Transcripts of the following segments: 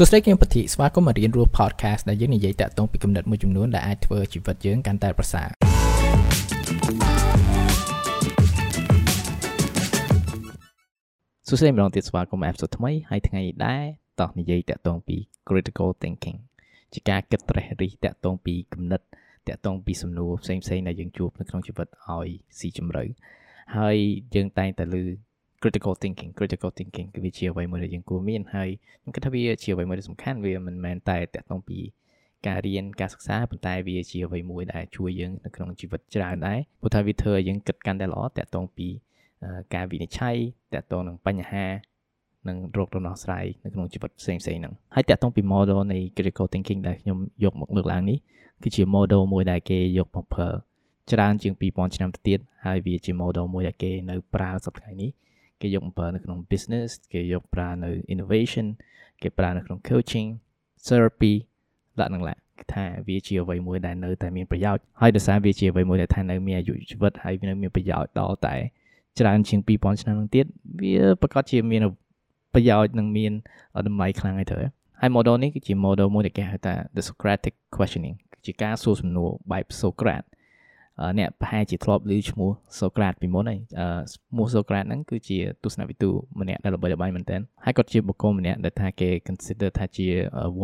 សួស្តីគឹមពធីស្វាគមន៍មករៀនរស់ podcast ដែលយើងនិយាយតាក់ទងពីគំនិតមួយចំនួនដែលអាចធ្វើជីវិតយើងកាន់តែប្រសើរសួស្តីម្ដងទៀតស្វាគមន៍ episode ថ្មីហើយថ្ងៃនេះដែរតោះនិយាយតាក់ទងពី critical thinking ជាការគិតត្រេះរិះតាក់ទងពីគំនិតតាក់ទងពីសំណួរផ្សេងៗដែលយើងជួបនៅក្នុងជីវិតឲ្យស៊ីជម្រៅហើយយើងតែងតែលើ critical thinking critical thinking គឺវាជាអ្វីមួយដែលយើងគួរមានហើយខ្ញុំគិតថាវាជាអ្វីមួយដែលសំខាន់វាមិនមែនតែតាក់ទងពីការរៀនការសិក្សាប៉ុន្តែវាជាអ្វីមួយដែលជួយយើងនៅក្នុងជីវិតច្រើនដែរព្រោះថាវាធ្វើឲ្យយើងគិតកាន់តែល្អតាក់ទងពីការវិនិច្ឆ័យតាក់ទងនឹងបញ្ហានិងរោគដំណោះស្រាយនៅក្នុងជីវិតផ្សេងៗហ្នឹងហើយតាក់ទងពី model នៃ critical thinking ដែលខ្ញុំយកមកលើកឡើងនេះគឺជា model មួយដែលគេយកមកប្រើច្រើនជាង2000ឆ្នាំទៅទៀតហើយវាជា model មួយដែលគេនៅប្រើសប្តាហ៍នេះ គេយកមកប្រើនៅក្នុង business គេយកប្រើនៅ innovation គេប្រើនៅក្នុង coaching therapy លក្ខណៈឡាគេថាវាជាអ្វីមួយដែលនៅតែមានប្រយោជន៍ហើយដោយសារវាជាអ្វីមួយដែលថានៅមានអាយុជីវិតហើយវានៅមានប្រយោជន៍ដល់តែច្រើនជាង2000ឆ្នាំនឹងទៀតវាប្រកាសជាមានប្រយោជន៍និងមានតម្លៃខ្លាំងហើយទៅហើយ model នេះគឺជា model មួយដែលគេហៅថា the Socratic questioning គឺជាការសួរសំណួរបែប Socrates អ្នកប្រហែលជាធ្លាប់ឮឈ្មោះសូក្រាតពីមុនហើយឈ្មោះសូក្រាតហ្នឹងគឺជាទស្សនវិទូម្នាក់ដែលល្បីល្បាញមែនទែនហើយគាត់ជាបុគ្គលម្នាក់ដែលថាគេ consider ថាជា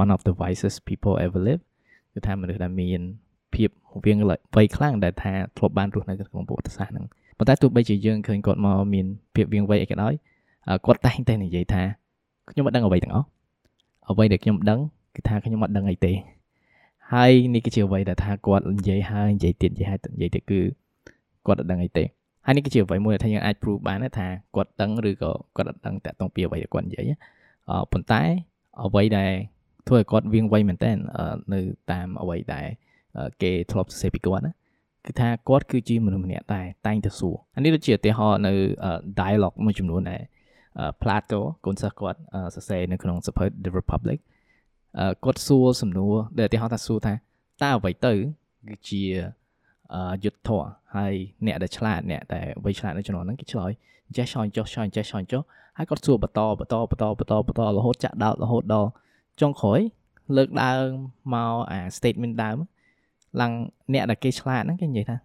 one of the wisest people ever live គឺថាមនុស្សដែលមានភាពវាងវ័យខ្លាំងដែលថាធ្លាប់បានរស់នៅក្នុងប្រវត្តិសាស្ត្រហ្នឹងប៉ុន្តែទោះបីជាយើងឃើញគាត់មកមានភាពវាងវ័យអីក៏ដោយគាត់តែងតែនិយាយថាខ្ញុំមិនដឹងអ្វីទាំងអស់អ្វីដែលខ្ញុំដឹងគឺថាខ្ញុំមិនដឹងអីទេ ហើយនេះគឺជាអ្វីដែលថាគាត់និយាយហើយនិយាយទៀតនិយាយហើយនិយាយទៀតគឺគាត់អត់ដឹងអីទេហើយនេះគឺជាអ្វីមួយដែលថាយើងអាច prove បានថាគាត់ដឹងឬក៏គាត់អត់ដឹងតាក់ទងពីអ្វីដែលគាត់និយាយអឺប៉ុន្តែអ្វីដែលធ្វើឲ្យគាត់វៀងវៃមែនតើនៅតាមអ្វីដែលគេធ្លាប់សរសេរពីគាត់ណាគឺថាគាត់គឺជាមនុស្សម្នាក់ដែរតែងតែសួរអានេះដូចជាឧទាហរណ៍នៅ dialogue មួយចំនួនដែល Plato កូនសិស្សគាត់សរសេរនៅក្នុងសភៅ The Republic គាត់សួរសំណួរដែលឧទាហរណ៍ថាសួរថាតើអ្វីទៅគឺជាយុទ្ធធរហើយអ្នកដែលឆ្លាតអ្នកដែលវ័យឆ្លាតនៅជំនាន់ហ្នឹងគេឆ្លើយចេះឆ្លើយចុះឆ្លើយចេះឆ្លើយចុះហើយគាត់សួរបន្តបន្តបន្តបន្តបន្តរហូតចាក់ដោតរហូតដល់ចុងក្រោយលើកដើមមកអា statement ដើមឡើងអ្នកដែលគេឆ្លាតហ្នឹងគេនិយាយថា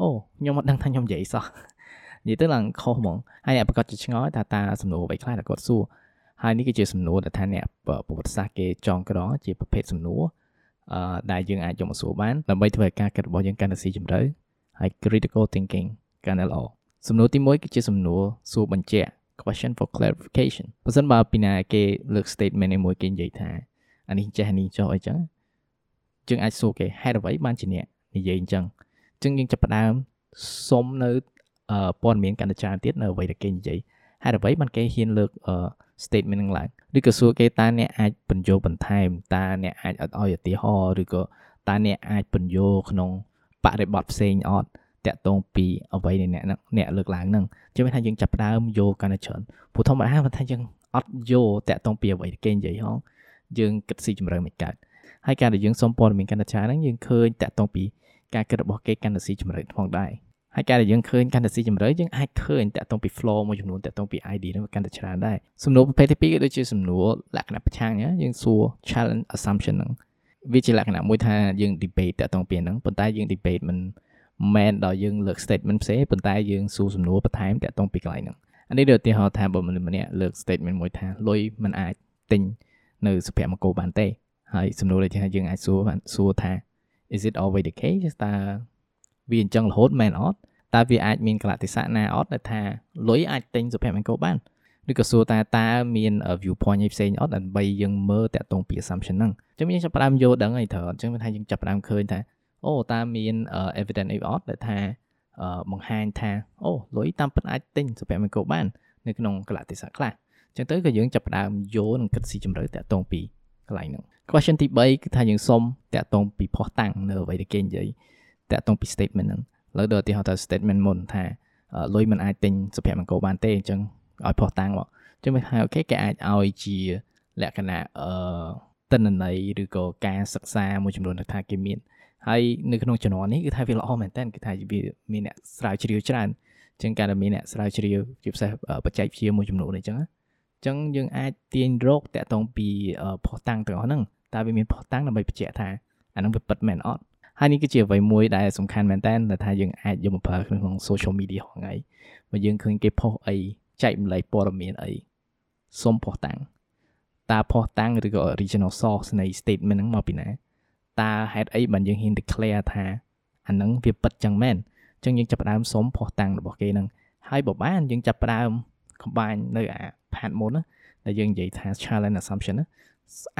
អូខ្ញុំមិនដឹងថាខ្ញុំនិយាយសោះនិយាយទៅឡើងខុសហ្មងហើយអ្នកប្រកាសជាឆ្ងល់ថាតើសំណួរអ្វីខ្លះដែលគាត់សួរ ហើយនេះគឺជាសំណួរដែលថាអ្នកប្រវត្តិសាស្ត្រគេចងក្រងជាប្រភេទសំណួរអឺដែលយើងអាចយកមកសួរបានដើម្បីធ្វើឲ្យការគិតរបស់យើងកាន់តែស៊ីជម្រៅហើយ critical thinking កាន់តែល្អសំណួរទី1គឺជាសំណួរសួរបញ្ជាក់ question for clarification បើសិនបើពីណាគេលើក statement មួយគេនិយាយថាអានេះចេះអានេះចុះអីចឹងយើងអាចសួរគេហេតុអ្វីបានជាអ្នកនិយាយអញ្ចឹងអញ្ចឹងយើងចាប់ផ្ដើមសុំនៅព័ត៌មានកាន់តែច្រើនទៀតនៅអ្វីដែលគេនិយាយ ហេតុអ្វីបានគេហ៊ានលើក statement នឹងឡើងឬក៏សួរគេតើអ្នកអាចបញ្ចូលបន្ថែមតើអ្នកអាចអត់ឲ្យឧទាហរណ៍ឬក៏តើអ្នកអាចបញ្ចូលក្នុងបរិបទផ្សេងអត់តាក់ទងពីអ្វីដែលអ្នកអ្នកលើកឡើងហ្នឹងជឿថាយើងចាប់ផ្ដើមយកកាន់តែច្រើនព្រោះធម្មតាបើថាយើងអត់យកតាក់ទងពីអ្វីគេនិយាយហងយើងគិតស៊ីជម្រៅមិនកើតហើយការដែលយើងសុំព័ត៌មានកាន់តែច្រើនហ្នឹងយើងឃើញតាក់ទងពីការគិតរបស់គេកាន់តែស៊ីជម្រៅផងដែរ ហើយការដែលយើងឃើញកាន់តែស៊ីជម្រៅយើងអាចឃើញតាក់ទងពី flow មួយចំនួនតាក់ទងពី ID ហ្នឹងកាន់តែច្រើនដែរសំណួរប្រភេទទី2គឺដូចជាសំណួរលក្ខណៈប្រឆាំងយើងសួរ challenge assumption ហ្នឹងវាជាលក្ខណៈមួយថាយើង debate តាក់ទងពីហ្នឹងប៉ុន្តែយើង debate មិនមែនដល់យើងលើក statement ផ្សេងប៉ុន្តែយើងសួរសំណួរបន្ថែមតាក់ទងពីកន្លែងហ្នឹងអានេះដូចឧទាហរណ៍ថាបើមនុស្សម្នាក់លើក statement មួយថាលុយមិនអាចទិញនៅសុភមង្គលបានទេហើយសំណួរដូចថាយើងអាចសួរសួរថា is it always the case តើ វាអញ្ចឹងរហូតមែនអត់តើវាអាចមានកលៈទេសៈណាអត់ដែលថាលុយអាចទិញសុភមង្គលបានឬក៏សួរថាតើមាន view point ឯផ្សេងអត់ដើម្បីយើងមើលតាក់ទងពី assumption ហ្នឹងអញ្ចឹងយើងចាប់ផ្ដើមយល់ដឹងអីត្រូវអញ្ចឹងថាយើងចាប់ផ្ដើមឃើញថាអូតើមាន evidence អីអត់ដែលថាបង្ហាញថាអូលុយតាមពិតអាចទិញសុភមង្គលបាននៅក្នុងកលៈទេសៈខ្លះអញ្ចឹងទៅក៏យើងចាប់ផ្ដើមយល់និងគិតស៊ីជម្រៅតាក់ទងពីកន្លែងហ្នឹង question ទី3គឺថាយើងសុំតាក់ទងពីផុសតាំងនៅអ្វីដែលគេនិយាយ តាក់ទងពី statement ហ្នឹងឥឡូវដល់ឧទាហរណ៍ទៅ statement មុនថាលុយមិនអាចទិញសុភមង្គលបានទេអញ្ចឹងឲ្យផុសតាំងមកអញ្ចឹងវាថាអូខេគេអាចឲ្យជាលក្ខណៈអឺតនន័យឬក៏ការសិក្សាមួយចំនួនថាគេមានហើយនៅក្នុងជំនាន់នេះគឺថាវាល្អមែនតើគឺថាវាមានអ្នកស្រាវជ្រាវច្រើនអញ្ចឹងការដែលមានអ្នកស្រាវជ្រាវជាពិសេសបច្ចេកវិទ្យាមួយចំនួនអញ្ចឹងចឹងយើងអាចទាញរកតាក់ទងពីផុសតាំងទាំងអស់ហ្នឹងតើវាមានផុសតាំងដើម្បីបញ្ជាក់ថាអាហ្នឹងវាពិតមែនអត់ ហើយនេះគឺជាអ្វីមួយដែលសំខាន់មែនតើដែលថាយើងអាចយកមកប្រើក្នុង social media ហងៃបើយើងឃើញគេផុសអីចែកម្លែកព័ត៌មានអីសុំផុសតាំងតើផុសតាំងឬក៏ original source នៃ statement ហ្នឹងមកពីណាតើហេតុអីបានយើងហ៊ាន declare ថាអាហ្នឹងវាពិតចឹងមែនចឹងយើងចាប់ផ្ដើមសុំផុសតាំងរបស់គេហ្នឹងហើយបើបានយើងចាប់ផ្ដើម combine នៅអា path មុនណាដែលយើងនិយាយថា challenge assumption ណា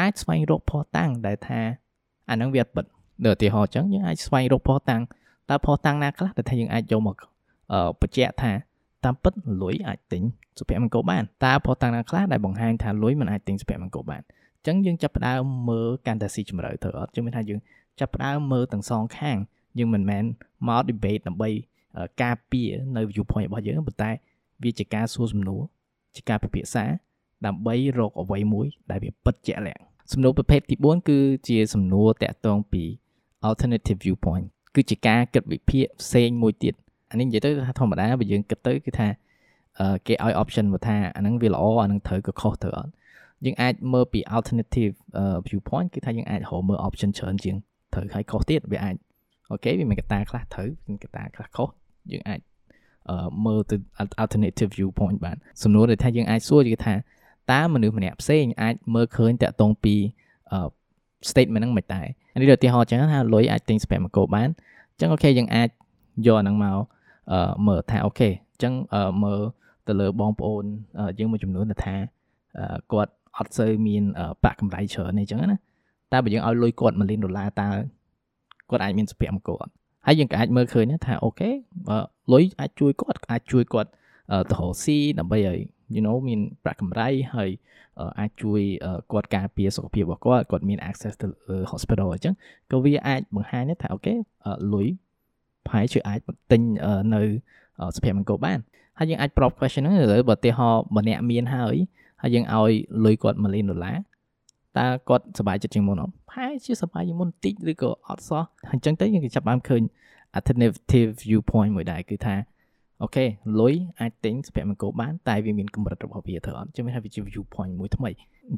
អាចស្វែងរកផុសតាំងដែលថាអាហ្នឹងវាពិត ដូចឧទាហរណ៍ចឹងយើងអាចស្វែងរកផុសតាំងតើផុសតាំងណាខ្លះដែលថាយើងអាចយកមកបញ្ជាក់ថាតាមពិតលុយអាចទិញសុភមង្គលបានតើផុសតាំងណាខ្លះដែលបង្ហាញថាលុយមិនអាចទិញសុភមង្គលបានអញ្ចឹងយើងចាប់ផ្ដើមមើលកាន់តែស៊ីជម្រៅទៅអត់ជឿមានថាយើងចាប់ផ្ដើមមើលទាំងសងខាងយើងមិនមែនមក debate ដើម្បីការពារនៅ viewpoint របស់យើងប៉ុន្តែវាជាការសួរសំណួរជាការពិភាក្សា ដើម្បីរកអ្វីមួយ ដែលវាពិតជាក់លាក់សំណួរប្រភេទទី4គឺជាសំណួរតាក់ទងពី alternative viewpoint គឺជាការគិតវិភាគផ្សេងមួយទៀតអានេះនិយាយទៅថាធម្មតាបើយើងគិតទៅគឺថាគេឲ្យ option មកថាអាហ្នឹងវាល្អអាហ្នឹងត្រូវក៏ខុសទៅអត់យើងអាចមើលពី alternative viewpoint គឺថាយើងអាចរកមើល option ច្រើនជាងត្រូវហើយខុសទៀតវាអាចអូខេវាមានកត្តាខ្លះត្រូវមានកត្តាខ្លះខុសយើងអាចមើលទៅ alternative viewpoint បានសំណួរដែលថាយើងអាចសួរគឺថាតើមនុស្សម្នាក់ផ្សេងអាចមើលឃើញតាក់ទងពី statement ហ្នឹងមិនដែរ នេះឧទាហរណ៍ចឹងថាលុយអាចទិញ spam កោបានអញ្ចឹងអូខេយើងអាចយកហ្នឹងមកមើលថាអូខេអញ្ចឹងមើលទៅលើបងប្អូនយើងមួយចំនួនថាគាត់អត់សូវមានប្រាក់កម្រៃច្រើនទេអញ្ចឹងណាតែបើយើងឲ្យលុយគាត់1លានដុល្លារតើគាត់អាចមានសុភមង្គលអត់ហើយយើងក៏អាចមើលឃើញថាអូខេលុយអាចជួយគាត់អាចជួយគាត់ទៅរកស៊ីដើម្បីឲ្យ you know មានប្រាក់កម្រៃហើយអាចជួយគាត់ការពារសុខភាពរបស់គាត់គាត់មាន access ទៅ hospital អញ្ចឹងក៏វាអាចបង្ហាញថាអូខេលុយប្រហែលជាអាចទិញនៅសុភមង្គលបានហើយយើងអាច prop question ហ្នឹងឬបើឧទាហរណ៍ម្នាក់មានហើយហើយយើងឲ្យលុយគាត់1លានដុល្លារតើគាត់សប្បាយចិត្តជាងមុនអត់ប្រហែលជាសប្បាយជាងមុនតិចឬក៏អត់សោះអញ្ចឹងទៅយើងក៏ចាប់បានឃើញ alternative viewpoint មួយដែរគឺថា អូខេលុយអាចទិញសុភមង្គលបានតែវាមានកម្រិតរបស់វាទៅអត់ចាំមានថាវាជា view point មួយថ្មី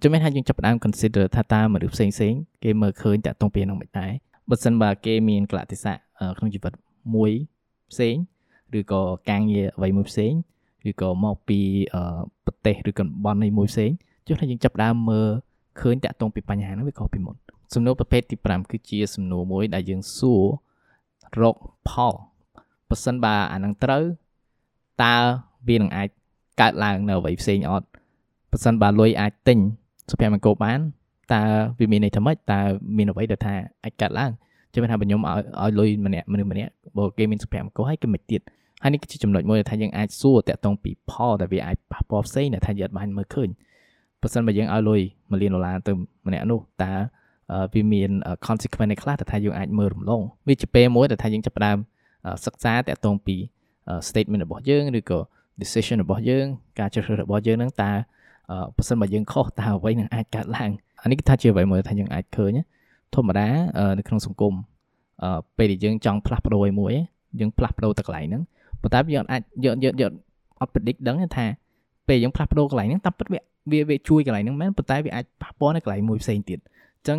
ចាំមានថាយើងចាប់ផ្ដើម consider ថាតើមនុស្សផ្សេងផ្សេងគេមើលឃើញតាក់ទងពីនឹងមិនដែរបើសិនបើគេមានកលៈទេសៈក្នុងជីវិតមួយផ្សេងឬក៏ការងារអ្វីមួយផ្សេងឬក៏មកពីប្រទេសឬក៏តំបន់នៃមួយផ្សេងចុះថាយើងចាប់ផ្ដើមមើលឃើញតាក់ទងពីបញ្ហាហ្នឹងវាខុសពីមុនសំណួរប្រភេទទី5គឺជាសំណួរមួយដែលយើងសួររកផលបើសិនបើអានឹងត្រូវ តើវានឹងអាចកើតឡើងនៅអ្វីផ្សេងអត់បើសិនបើលុយអាចទិញសុភមង្គលបានតើវាមានន័យថាម៉េចតើមានអ្វីដែលថាអាចកើតឡើងចាំថាបញ្ញោមឲ្យឲ្យលុយម្នាក់មនុស្សម្នាក់បើគេមានសុភមង្គលហើយគេមិនទៀតហើយនេះគឺជាចំណុចមួយដែលថាយើងអាចសួរតាក់ទងពីផលដែលវាអាចប៉ះពាល់ផ្សេងដែលថាយើងអាចបានមើលឃើញបើសិនបើយើងឲ្យលុយ1លានដុល្លារទៅម្នាក់នោះតើវាមាន consequence ខ្លះដែលថាយើងអាចមើលរំលងវាជាពេលមួយដែលថាយើងចាប់ផ្ដើមសិក្សាតាក់ទងពី statement របស់យើងឬក៏ decision របស់យើងការជ្រើសរើសរបស់យើងនឹងតើបើសិនបើយើងខុសតើអ្វីនឹងអាចកើតឡើងអានេះគឺថាជាអ្វីមួយថាយើងអាចឃើញធម្មតានៅក្នុងសង្គមពេលដែលយើងចង់ផ្លាស់ប្ដូរឲ្យមួយយើងផ្លាស់ប្ដូរទៅកន្លែងហ្នឹងប៉ុន្តែយើងអាចយកយកយកអត់ predict ដឹងថាពេលយើងផ្លាស់ប្ដូរកន្លែងហ្នឹងតាមពិតវាវាវាជួយកន្លែងហ្នឹងមែនប៉ុន្តែវាអាចប៉ះពាល់នៅកន្លែងមួយផ្សេងទៀតអញ្ចឹង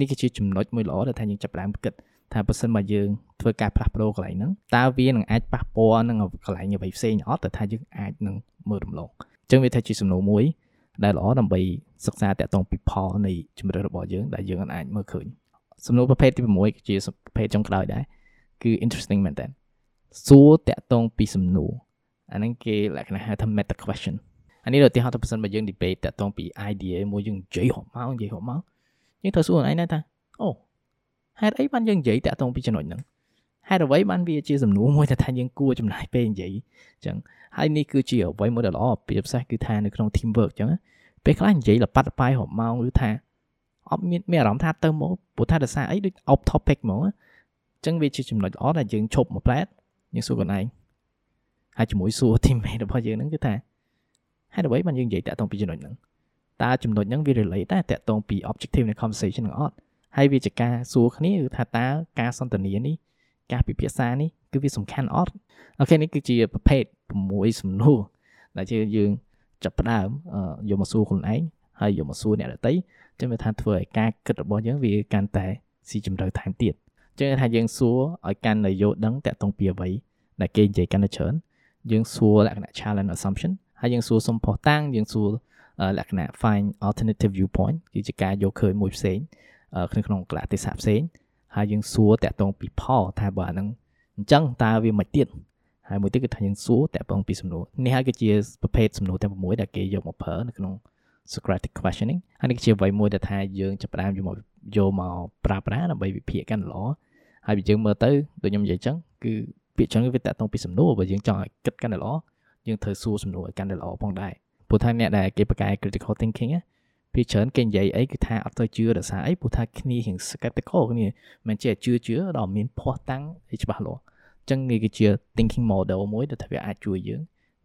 នេះគឺជាចំណុចមួយល្អដែលថាយើងចាប់ផ្ដើមគិត ថាបើសិនមកយើងធ្វើការផ្លាស់ប្ដូរកន្លែងហ្នឹងតើវានឹងអាចប៉ះពាល់នឹងកន្លែងអ្វីផ្សេងអត់តែថាយើងអាចនឹងមើលរំលងអញ្ចឹងវាថាជាសំណួរមួយដែលល្អដើម្បីសិក្សាតាក់ទងពីផលនៃជំរឿនរបស់យើងដែលយើងអាចមើលឃើញសំណួរប្រភេទទី6គឺជាប្រភេទចុងក្រោយដែរគឺ interesting មែនតើសួរតាក់ទងពីសំណួរអាហ្នឹងគេលក្ខណៈហៅថា meta question អានេះឧទាហរណ៍ទៅបើសិនបើយើង debate តាក់ទងពី idea មួយយើងនិយាយហប់មកនិយាយហប់មកយើងត្រូវសួរខ្លួនឯងថាអូ ហេតុអីបានយើងនិយាយតាក់ទងពីចំណុចហ្នឹងហេតុអ្វីបានវាជាសំណួរមួយដែលថាយើងគួរចំណាយពេលនិយាយអញ្ចឹងហើយនេះគឺជាអ្វីមួយដែលល្អពីពិសេសគឺថានៅក្នុង team work អញ្ចឹងពេលខ្លះនិយាយលប៉ាត់ប៉ាយរាប់ម៉ោងឬថាអត់មានមានអារម្មណ៍ថាទៅមកព្រោះថាដោយសារអីដូច off topic ហ្មងអញ្ចឹងវាជាចំណុចល្អដែលយើងឈប់មួយផ្លែតយើងសួរខ្លួនឯងហើយជាមួយសួរ teammate របស់យើងហ្នឹងគឺថាហេតុអ្វីបានយើងនិយាយតាក់ទងពីចំណុចហ្នឹងតើចំណុចហ្នឹងវា relate ដែរតាក់ទងពី objective នៃ conversation ហ្នឹងអត់ ហើយវាជាការសួរគ្នាគឺថាតើការសន្ទនានេះការពិភាក្សានេះគឺវាសំខាន់អត់អូខេនេះគឺជាប្រភេទ6សំណួរដែលជាយើងចាប់ផ្ដើមយកមកសួរខ្លួនឯងហើយយកមកសួរអ្នកដទៃចឹងវាថាធ្វើឲ្យការគិតរបស់យើងវាកាន់តែស៊ីជម្រៅថែមទៀតចឹងថាយើងសួរឲ្យកាន់តែយល់ដឹងតាក់ទងពីអ្វីដែលគេនិយាយកាន់តែច្រើនយើងសួរលក្ខណៈ challenge assumption ហើយយើងសួរសុំផុសតាំងយើងសួរលក្ខណៈ find alternative viewpoint គឺជាការយកឃើញមួយផ្សេង ក្នុងក្នុងកលៈទេសៈផ្សេងហើយយើងសួរតាក់ទងពីផលថាបើអានឹងអញ្ចឹងតើវាមិនទៀតហើយមួយទៀតគឺថាយើងសួរតាក់ទងពីសំណួរនេះហើយគឺជាប្រភេទសំណួរទាំង6ដែលគេយកមកប្រើនៅក្នុង Socratic questioning ហើយនេះគឺជាអ្វីមួយដែលថាយើងចាប់ផ្ដើមយកមកយកមកប្រើប្រាស់ដើម្បីវិភាគកាន់ល្អហើយបើយើងមើលទៅដូចខ្ញុំនិយាយអញ្ចឹងគឺពាក្យចឹងវាតាក់ទងពីសំណួរបើយើងចង់ឲ្យគិតកាន់តែល្អយើងត្រូវសួរសំណួរឲ្យកាន់តែល្អផងដែរព្រោះថាអ្នកដែលគេបកកែ critical thinking ពីច្រើនគេនិយាយអីគឺថាអត់ទៅជឿដោយសារអីព្រោះថាគ្នារៀង skeptical គ្នាមិនចេះជឿជឿដល់មានភ័ស្តុតាំងអីច្បាស់លាស់អញ្ចឹងនេះគឺជា thinking model មួយដែលថាវាអាចជួយយើង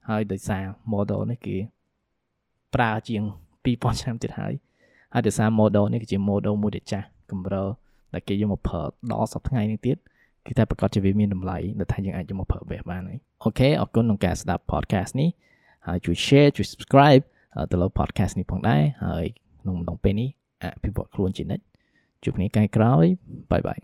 ហើយដោយសារ model នេះគេប្រើជាង2000ឆ្នាំទៀតហើយហើយដោយសារ model នេះគឺជា model មួយដែលចាស់កម្រិលដែលគេយកមកប្រើដល់សប្តាហ៍ថ្ងៃនេះទៀតគឺតែប្រកាសជាវាមានតម្លៃដែលថាយើងអាចយកមកប្រើប្រាស់បានហើយអូខេអរគុណក្នុងការស្ដាប់ podcast នេះហើយជួយ share ជួយ subscribe ទៅលើ podcast នេះផងដែរហើយ ក្នុងម្ដងពេលនេះអភិវឌ្ឍខ្លួនជានិច្ចជួបគ្នាថ្ងៃក្រោយបាយបាយ